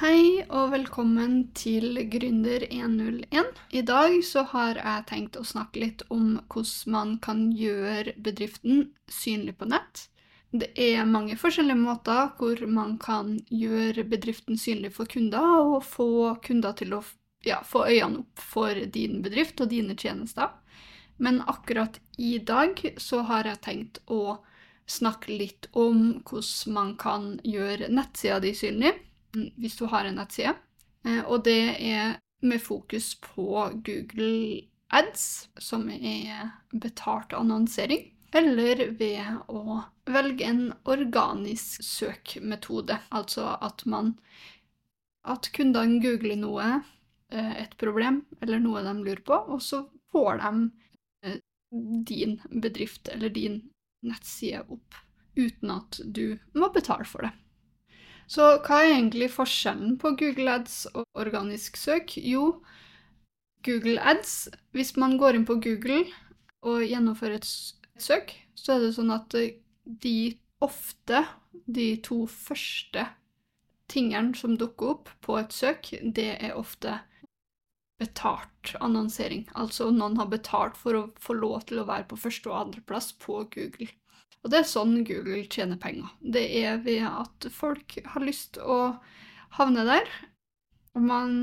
Hei og velkommen til Gründer 101. I dag så har jeg tenkt å snakke litt om hvordan man kan gjøre bedriften synlig på nett. Det er mange forskjellige måter hvor man kan gjøre bedriften synlig for kunder, og få kunder til å ja, få øynene opp for din bedrift og dine tjenester. Men akkurat i dag så har jeg tenkt å snakke litt om hvordan man kan gjøre nettsida di synlig hvis du har en nettside. Eh, og det er med fokus på Google Ads, som er betalt annonsering, eller ved å velge en organisk søkmetode. Altså at man At kundene googler noe, eh, et problem eller noe de lurer på, og så får de eh, din bedrift eller din nettside opp uten at du må betale for det. Så hva er egentlig forskjellen på Google Ads og organisk søk? Jo, Google Ads Hvis man går inn på Google og gjennomfører et søk, så er det sånn at eh, de ofte, de to første tingene som dukker opp på et søk, det er ofte betalt annonsering. Altså noen har betalt for å få lov til å være på første og andreplass på Google. Og det er sånn Google tjener penger. Det er ved at folk har lyst å havne der, og man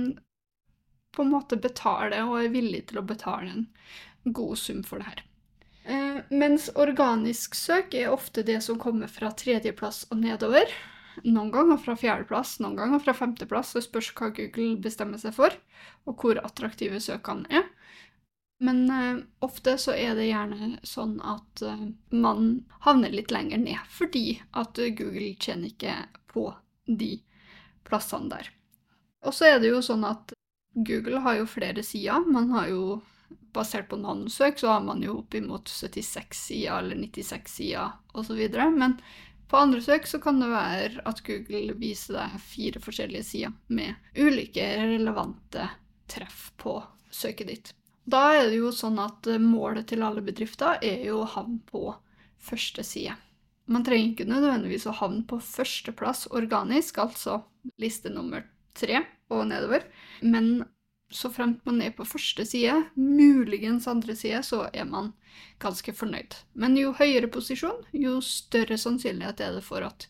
på en måte betaler og er villig til å betale en god sum for det her. Eh, mens organisk søk er ofte det som kommer fra tredjeplass og nedover. Noen ganger fra fjerdeplass, noen ganger fra femteplass. Det spørs hva Google bestemmer seg for, og hvor attraktive søkene er. Men uh, ofte så er det gjerne sånn at uh, man havner litt lenger ned, fordi at Google tjener ikke på de plassene der. Og så er det jo sånn at Google har jo flere sider. Man har jo, basert på noen søk, så har man jo oppimot 76 sider eller 96 sider osv. Men på andre søk så kan det være at Google viser deg fire forskjellige sider med ulike relevante treff på søket ditt. Da er det jo sånn at eh, målet til alle bedrifter er jo å havne på første side. Man trenger ikke nødvendigvis å havne på førsteplass organisk, altså liste nummer tre og nedover, men så fremt man er på første side, muligens andre side, så er man ganske fornøyd. Men jo høyere posisjon, jo større sannsynlighet er det for at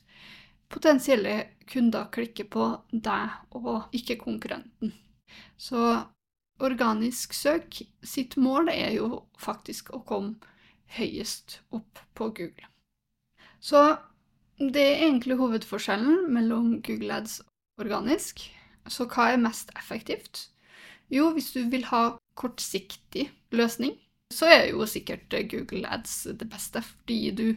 potensielle kunder klikker på deg og ikke konkurrenten. Så organisk søk sitt mål er jo faktisk å komme høyest opp på Google. Så det er egentlig hovedforskjellen mellom Google Ads og organisk. Så hva er mest effektivt? Jo, hvis du vil ha kortsiktig løsning, så er jo sikkert Google Ads det beste, fordi du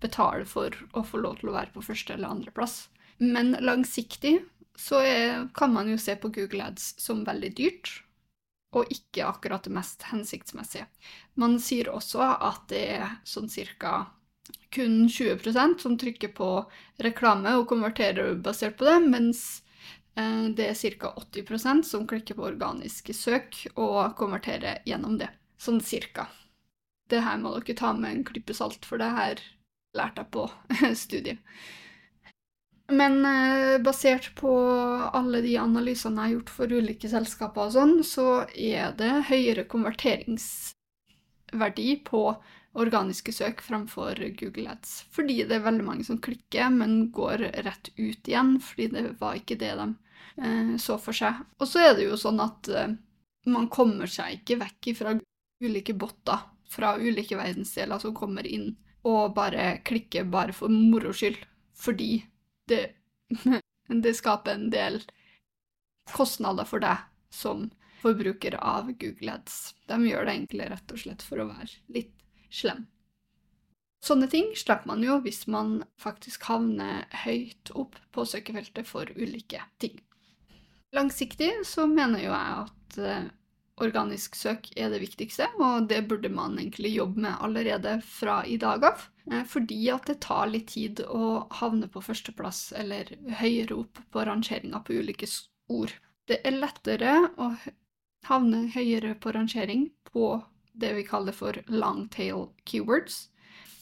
betaler for å få lov til å være på første eller andreplass. Men langsiktig så er, kan man jo se på Google Ads som veldig dyrt, og ikke akkurat det mest hensiktsmessige. Man sier også at det er sånn cirka kun 20% som trykker på reklame og konverterer basert på det, mens eh, det er ca. 80% som klikker på organiske søk og konverterer gjennom det. Sånn cirka. Det her må dere ta med en klype salt, for det her lærte jeg på studiet. Men eh, basert på alle de analysene jeg har gjort for ulike selskaper og sånn, så er det høyere konverteringsverdi på organiske søk framfor Google Ads. Fordi det er veldig mange som klikker, men går rett ut igjen, fordi det var ikke det de eh, så for seg. Og så er det jo sånn at eh, man kommer seg ikke vekk fra ulike botter fra ulike verdensdeler som kommer inn og bare klikker bare for moro skyld, fordi det, det skaper en del kostnader for deg som forbruker av Google Ads. De gjør det egentlig rett og slett for å være litt slem. Sånne ting slipper man jo hvis man faktisk havner høyt opp på søkefeltet for ulike ting. Langsiktig så mener jo jeg at eh, organisk søk er det viktigste, og det burde man egentlig jobbe med allerede fra i dag av. Eh, fordi at det tar litt tid å havne på førsteplass eller høyere opp på rangeringa på ulike ord. Det er lettere å havne høyere på rangering på det vi kaller for long tail keywords,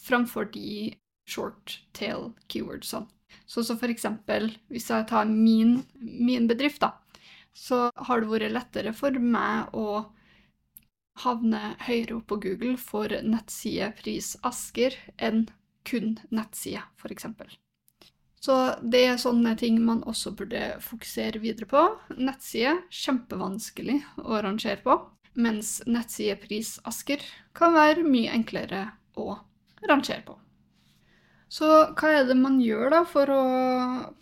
framfor de short tail keywordsene. Sånn som for eksempel, hvis jeg tar min, min bedrift, da, så har det vært lettere for meg å havne høyere opp på Google for nettsidepris Asker enn kun nettside, eksempel. Så det er sånne ting man også burde fokusere videre på. Nettside kjempevanskelig å rangere på, mens nettsidepris Asker kan være mye enklere å rangere på. Så hva er det man gjør da for å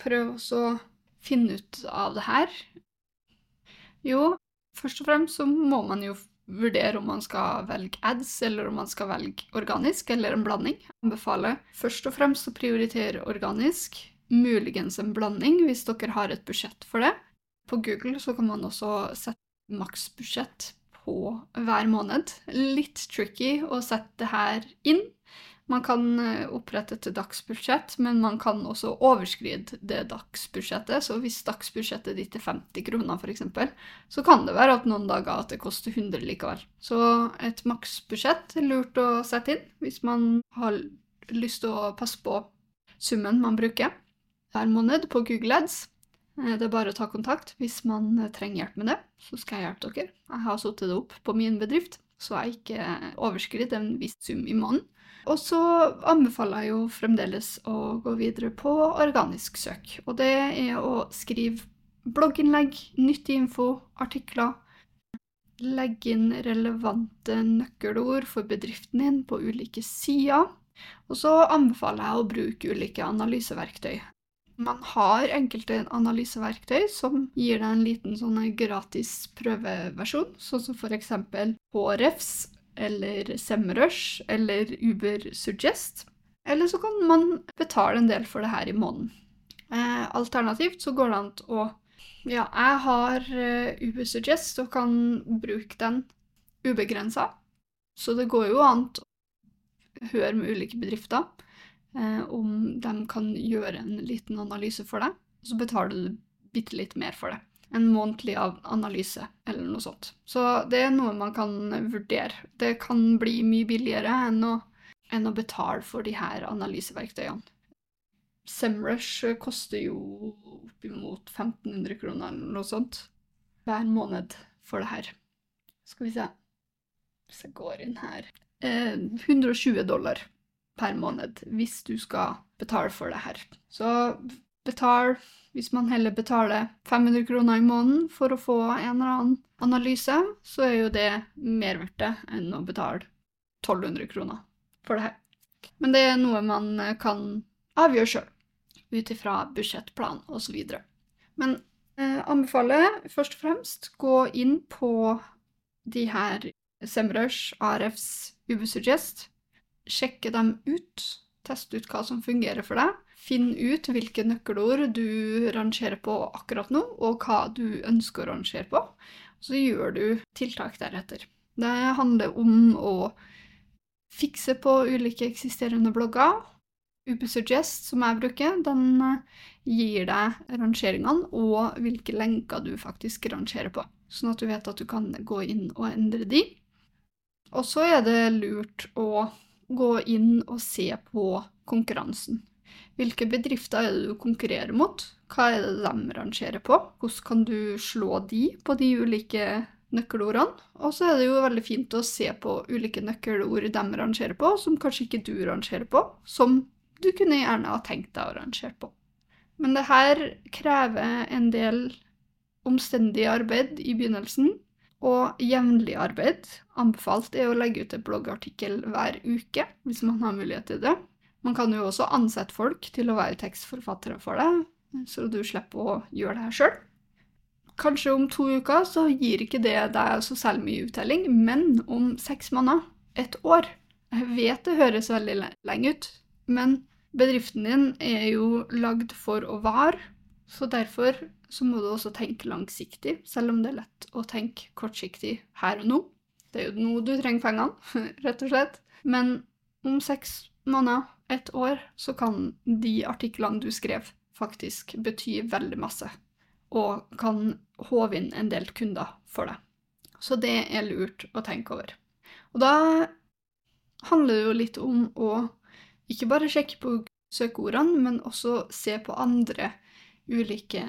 prøve å finne ut av det her? Jo, først og fremst så må man jo vurdere om man skal velge ads, eller om man skal velge organisk, eller en blanding. Jeg anbefaler først og fremst å prioritere organisk, muligens en blanding hvis dere har et budsjett for det. På Google så kan man også sette maksbudsjett på hver måned. Litt tricky å sette det her inn, man kan eh, opprette et dagsbudsjett, men man kan også overskride det dagsbudsjettet. Så hvis dagsbudsjettet ditt er 50 kroner, f.eks., så kan det være at noen dager at det koster 100 likevel. Så et maksbudsjett er lurt å sette inn hvis man har lyst til å passe på summen man bruker hver måned på Google Ads. Eh, det er bare å ta kontakt hvis man trenger hjelp med det, så skal jeg hjelpe dere. Jeg har satt det opp på min bedrift, så jeg ikke overskrider en viss sum i måneden. Og så anbefaler jeg jo fremdeles å gå videre på organisk søk. Og det er å skrive blogginnlegg, nyttig info, artikler. Legge inn relevante nøkkelord for bedriften din på ulike sider. Og så anbefaler jeg å bruke ulike analyseverktøy. Man har enkelte analyseverktøy som gir deg en liten sånn gratis prøveversjon, sånn som f.eks. HRFs eller Semrush eller Uber Suggest. Eller så kan man betale en del for det her i måneden. Eh, alternativt så går det an å Ja, jeg har eh, Uber Suggest og kan bruke den ubegrensa. Så det går jo an å høre med ulike bedrifter eh, om de kan gjøre en liten analyse for deg. Så betaler du bitte litt mer for det en månedlig analyse, eller noe sånt. Så det er noe man kan vurdere. Det kan bli mye billigere enn å, enn å betale for de her analyseverktøyene. Semrush koster jo oppimot 1500 kroner eller noe sånt hver måned for det her. Skal vi se Hvis jeg går inn her eh, 120 dollar per måned hvis du skal betale for det her. Så betal hvis man heller betaler 500 kroner i måneden for å få en eller annen analyse, så er jo det mer verdt det enn å betale 1200 kroner for det her. Men det er noe man kan avgjøre sjøl, ut ifra budsjettplan osv. Men eh, anbefaler først og fremst gå inn på de her Semrush, ARFs Ubesuggest. Sjekke dem ut. Teste ut hva som fungerer for deg. Finn ut hvilke nøkkelord du rangerer på akkurat nå, og hva du ønsker å rangere på. Så gjør du tiltak deretter. Det handler om å fikse på ulike eksisterende blogger. Ubesuggest, som jeg bruker, den gir deg rangeringene og hvilke lenker du faktisk rangerer på, sånn at du vet at du kan gå inn og endre de. Og så er det lurt å gå inn og se på konkurransen. Hvilke bedrifter er det du konkurrerer mot? Hva er det de rangerer på? Hvordan kan du slå de på de ulike nøkkelordene? Og så er det jo veldig fint å se på ulike nøkkelord de rangerer på, som kanskje ikke du rangerer på, som du kunne gjerne ha tenkt deg å rangere på. Men det her krever en del omstendig arbeid i begynnelsen, og jevnlig arbeid. Anbefalt er å legge ut en bloggartikkel hver uke, hvis man har mulighet til det. Man kan jo også ansette folk til å være tekstforfattere for deg, så du slipper å gjøre det her sjøl. Kanskje om to uker så gir ikke det deg så særlig mye uttelling, men om seks måneder, et år Jeg vet det høres veldig lenge ut, men bedriften din er jo lagd for å vare, så derfor så må du også tenke langsiktig, selv om det er lett å tenke kortsiktig her og nå. Det er jo nå du trenger pengene, rett og slett. Men om seks måneder, et år, så kan de artiklene du skrev, faktisk bety veldig masse. Og kan håve inn en del kunder for deg. Så det er lurt å tenke over. Og da handler det jo litt om å ikke bare sjekke på søkeordene, men også se på andre ulike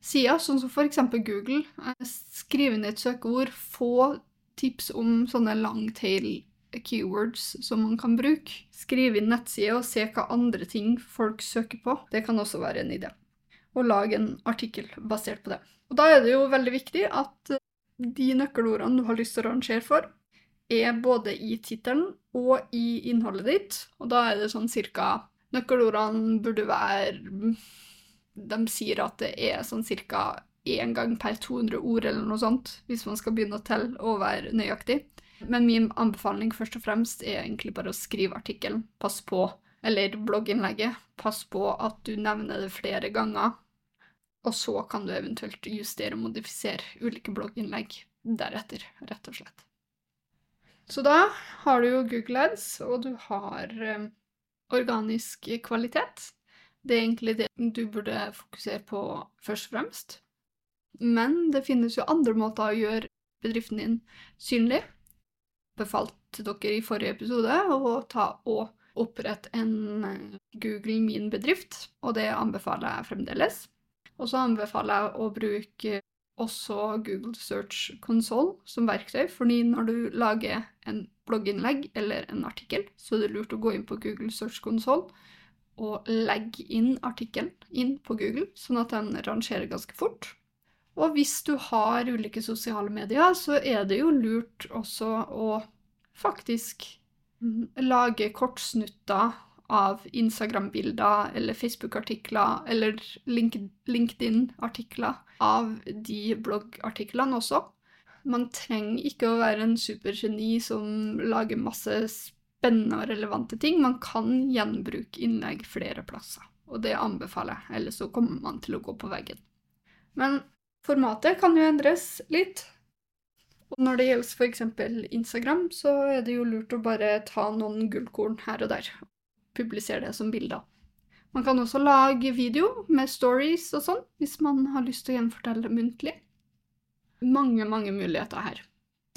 sider, sånn som f.eks. Google. Skrive inn et søkeord, få tips om sånne langtail keywords som man kan bruke. Skrive inn nettsider og se hva andre ting folk søker på. Det kan også være en idé. Og lage en artikkel basert på det. Og da er det jo veldig viktig at de nøkkelordene du har lyst til å rangere for, er både i tittelen og i innholdet ditt. Og da er det sånn cirka Nøkkelordene burde være De sier at det er sånn cirka én gang per 200 ord eller noe sånt, hvis man skal begynne å telle og være nøyaktig. Men min anbefaling først og fremst er egentlig bare å skrive artikkelen. Pass på, eller blogginnlegget. Pass på at du nevner det flere ganger. Og så kan du eventuelt justere og modifisere ulike blogginnlegg deretter, rett og slett. Så da har du jo Google Ads, og du har um, organisk kvalitet. Det er egentlig det du burde fokusere på først og fremst. Men det finnes jo andre måter å gjøre bedriften din synlig. Befalte dere i forrige episode å ta og opprette en eh, Google Min bedrift, og det anbefaler jeg fremdeles. Og så anbefaler jeg å bruke også Google Search Console som verktøy, fordi når du lager en blogginnlegg eller en artikkel, så er det lurt å gå inn på Google Search Console og legge inn artikkelen inn på Google, sånn at den rangerer ganske fort. Og hvis du har ulike sosiale medier, så er det jo lurt også å faktisk lage kortsnutter av Instagram-bilder eller Facebook-artikler eller LinkedIn-artikler av de bloggartiklene også. Man trenger ikke å være en supergeni som lager masse spennende og relevante ting. Man kan gjenbruke innlegg flere plasser, og det anbefaler jeg, ellers så kommer man til å gå på veggen. Men formatet kan jo endres litt. Og når det gjelder f.eks. Instagram, så er det jo lurt å bare ta noen gullkorn her og der publisere det som bilder. Man kan også lage video med stories og sånn, hvis man har lyst til å gjenfortelle muntlig. Mange, mange muligheter her.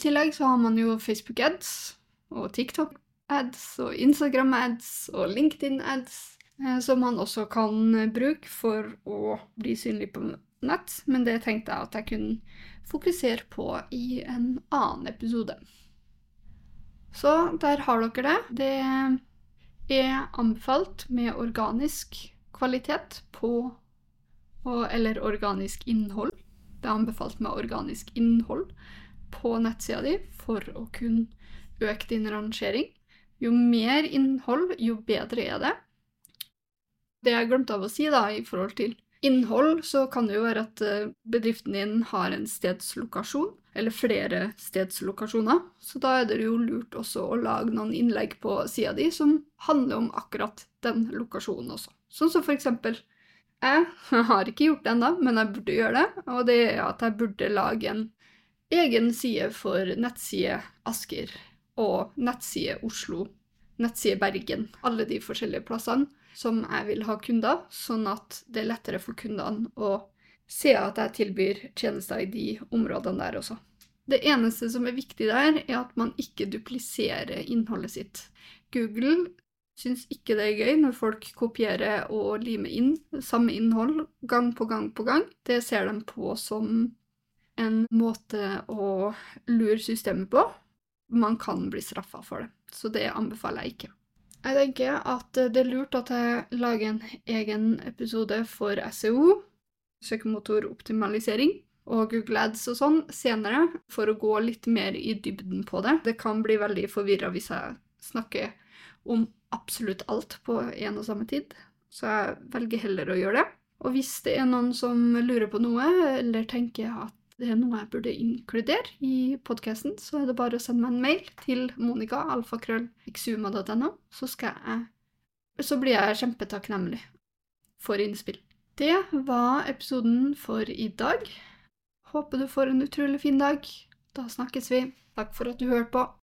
I tillegg så har man jo Facebook ads og TikTok ads og Instagram ads og LinkedIn ads, eh, som man også kan bruke for å bli synlig på nett, men det tenkte jeg at jeg kunne fokusere på i en annen episode. Så der har dere det. Det er anbefalt med organisk kvalitet på Eller organisk innhold. Det er anbefalt med organisk innhold på nettsida di for å kunne øke din rangering. Jo mer innhold, jo bedre er det. Det jeg glemte av å si da, i forhold til innhold, så kan det jo være at eh, bedriften din har en stedslokasjon, eller flere stedslokasjoner. Så da er det jo lurt også å lage noen innlegg på sida di som handler om akkurat den lokasjonen også. Sånn som for eksempel jeg har ikke gjort det ennå, men jeg burde gjøre det. Og det er at jeg burde lage en egen side for nettside Asker og nettside Oslo, nettside Bergen, alle de forskjellige plassene som jeg vil ha kunder, sånn at det er lettere for kundene å se at jeg tilbyr tjenester i de områdene der også. Det eneste som er viktig der, er at man ikke dupliserer innholdet sitt. Google syns ikke det er gøy når folk kopierer og limer inn samme innhold gang på gang på gang. Det ser de på som en måte å lure systemet på. Man kan bli straffa for det, så det anbefaler jeg ikke. Jeg tenker at det er lurt at jeg lager en egen episode for SEO, søkemotoroptimalisering, og Google Ads og sånn senere, for å gå litt mer i dybden på det. Det kan bli veldig forvirra hvis jeg snakker om absolutt alt på en og samme tid, så jeg velger heller å gjøre det. Og hvis det er noen som lurer på noe, eller tenker at det er noe jeg burde inkludere i podkasten, så er det bare å sende meg en mail til monica.alfakrøll.exuma.no, så Så blir jeg kjempetakknemlig for innspill. Det var episoden for i dag. Håper du får en utrolig fin dag. Da snakkes vi. Takk for at du hørte på.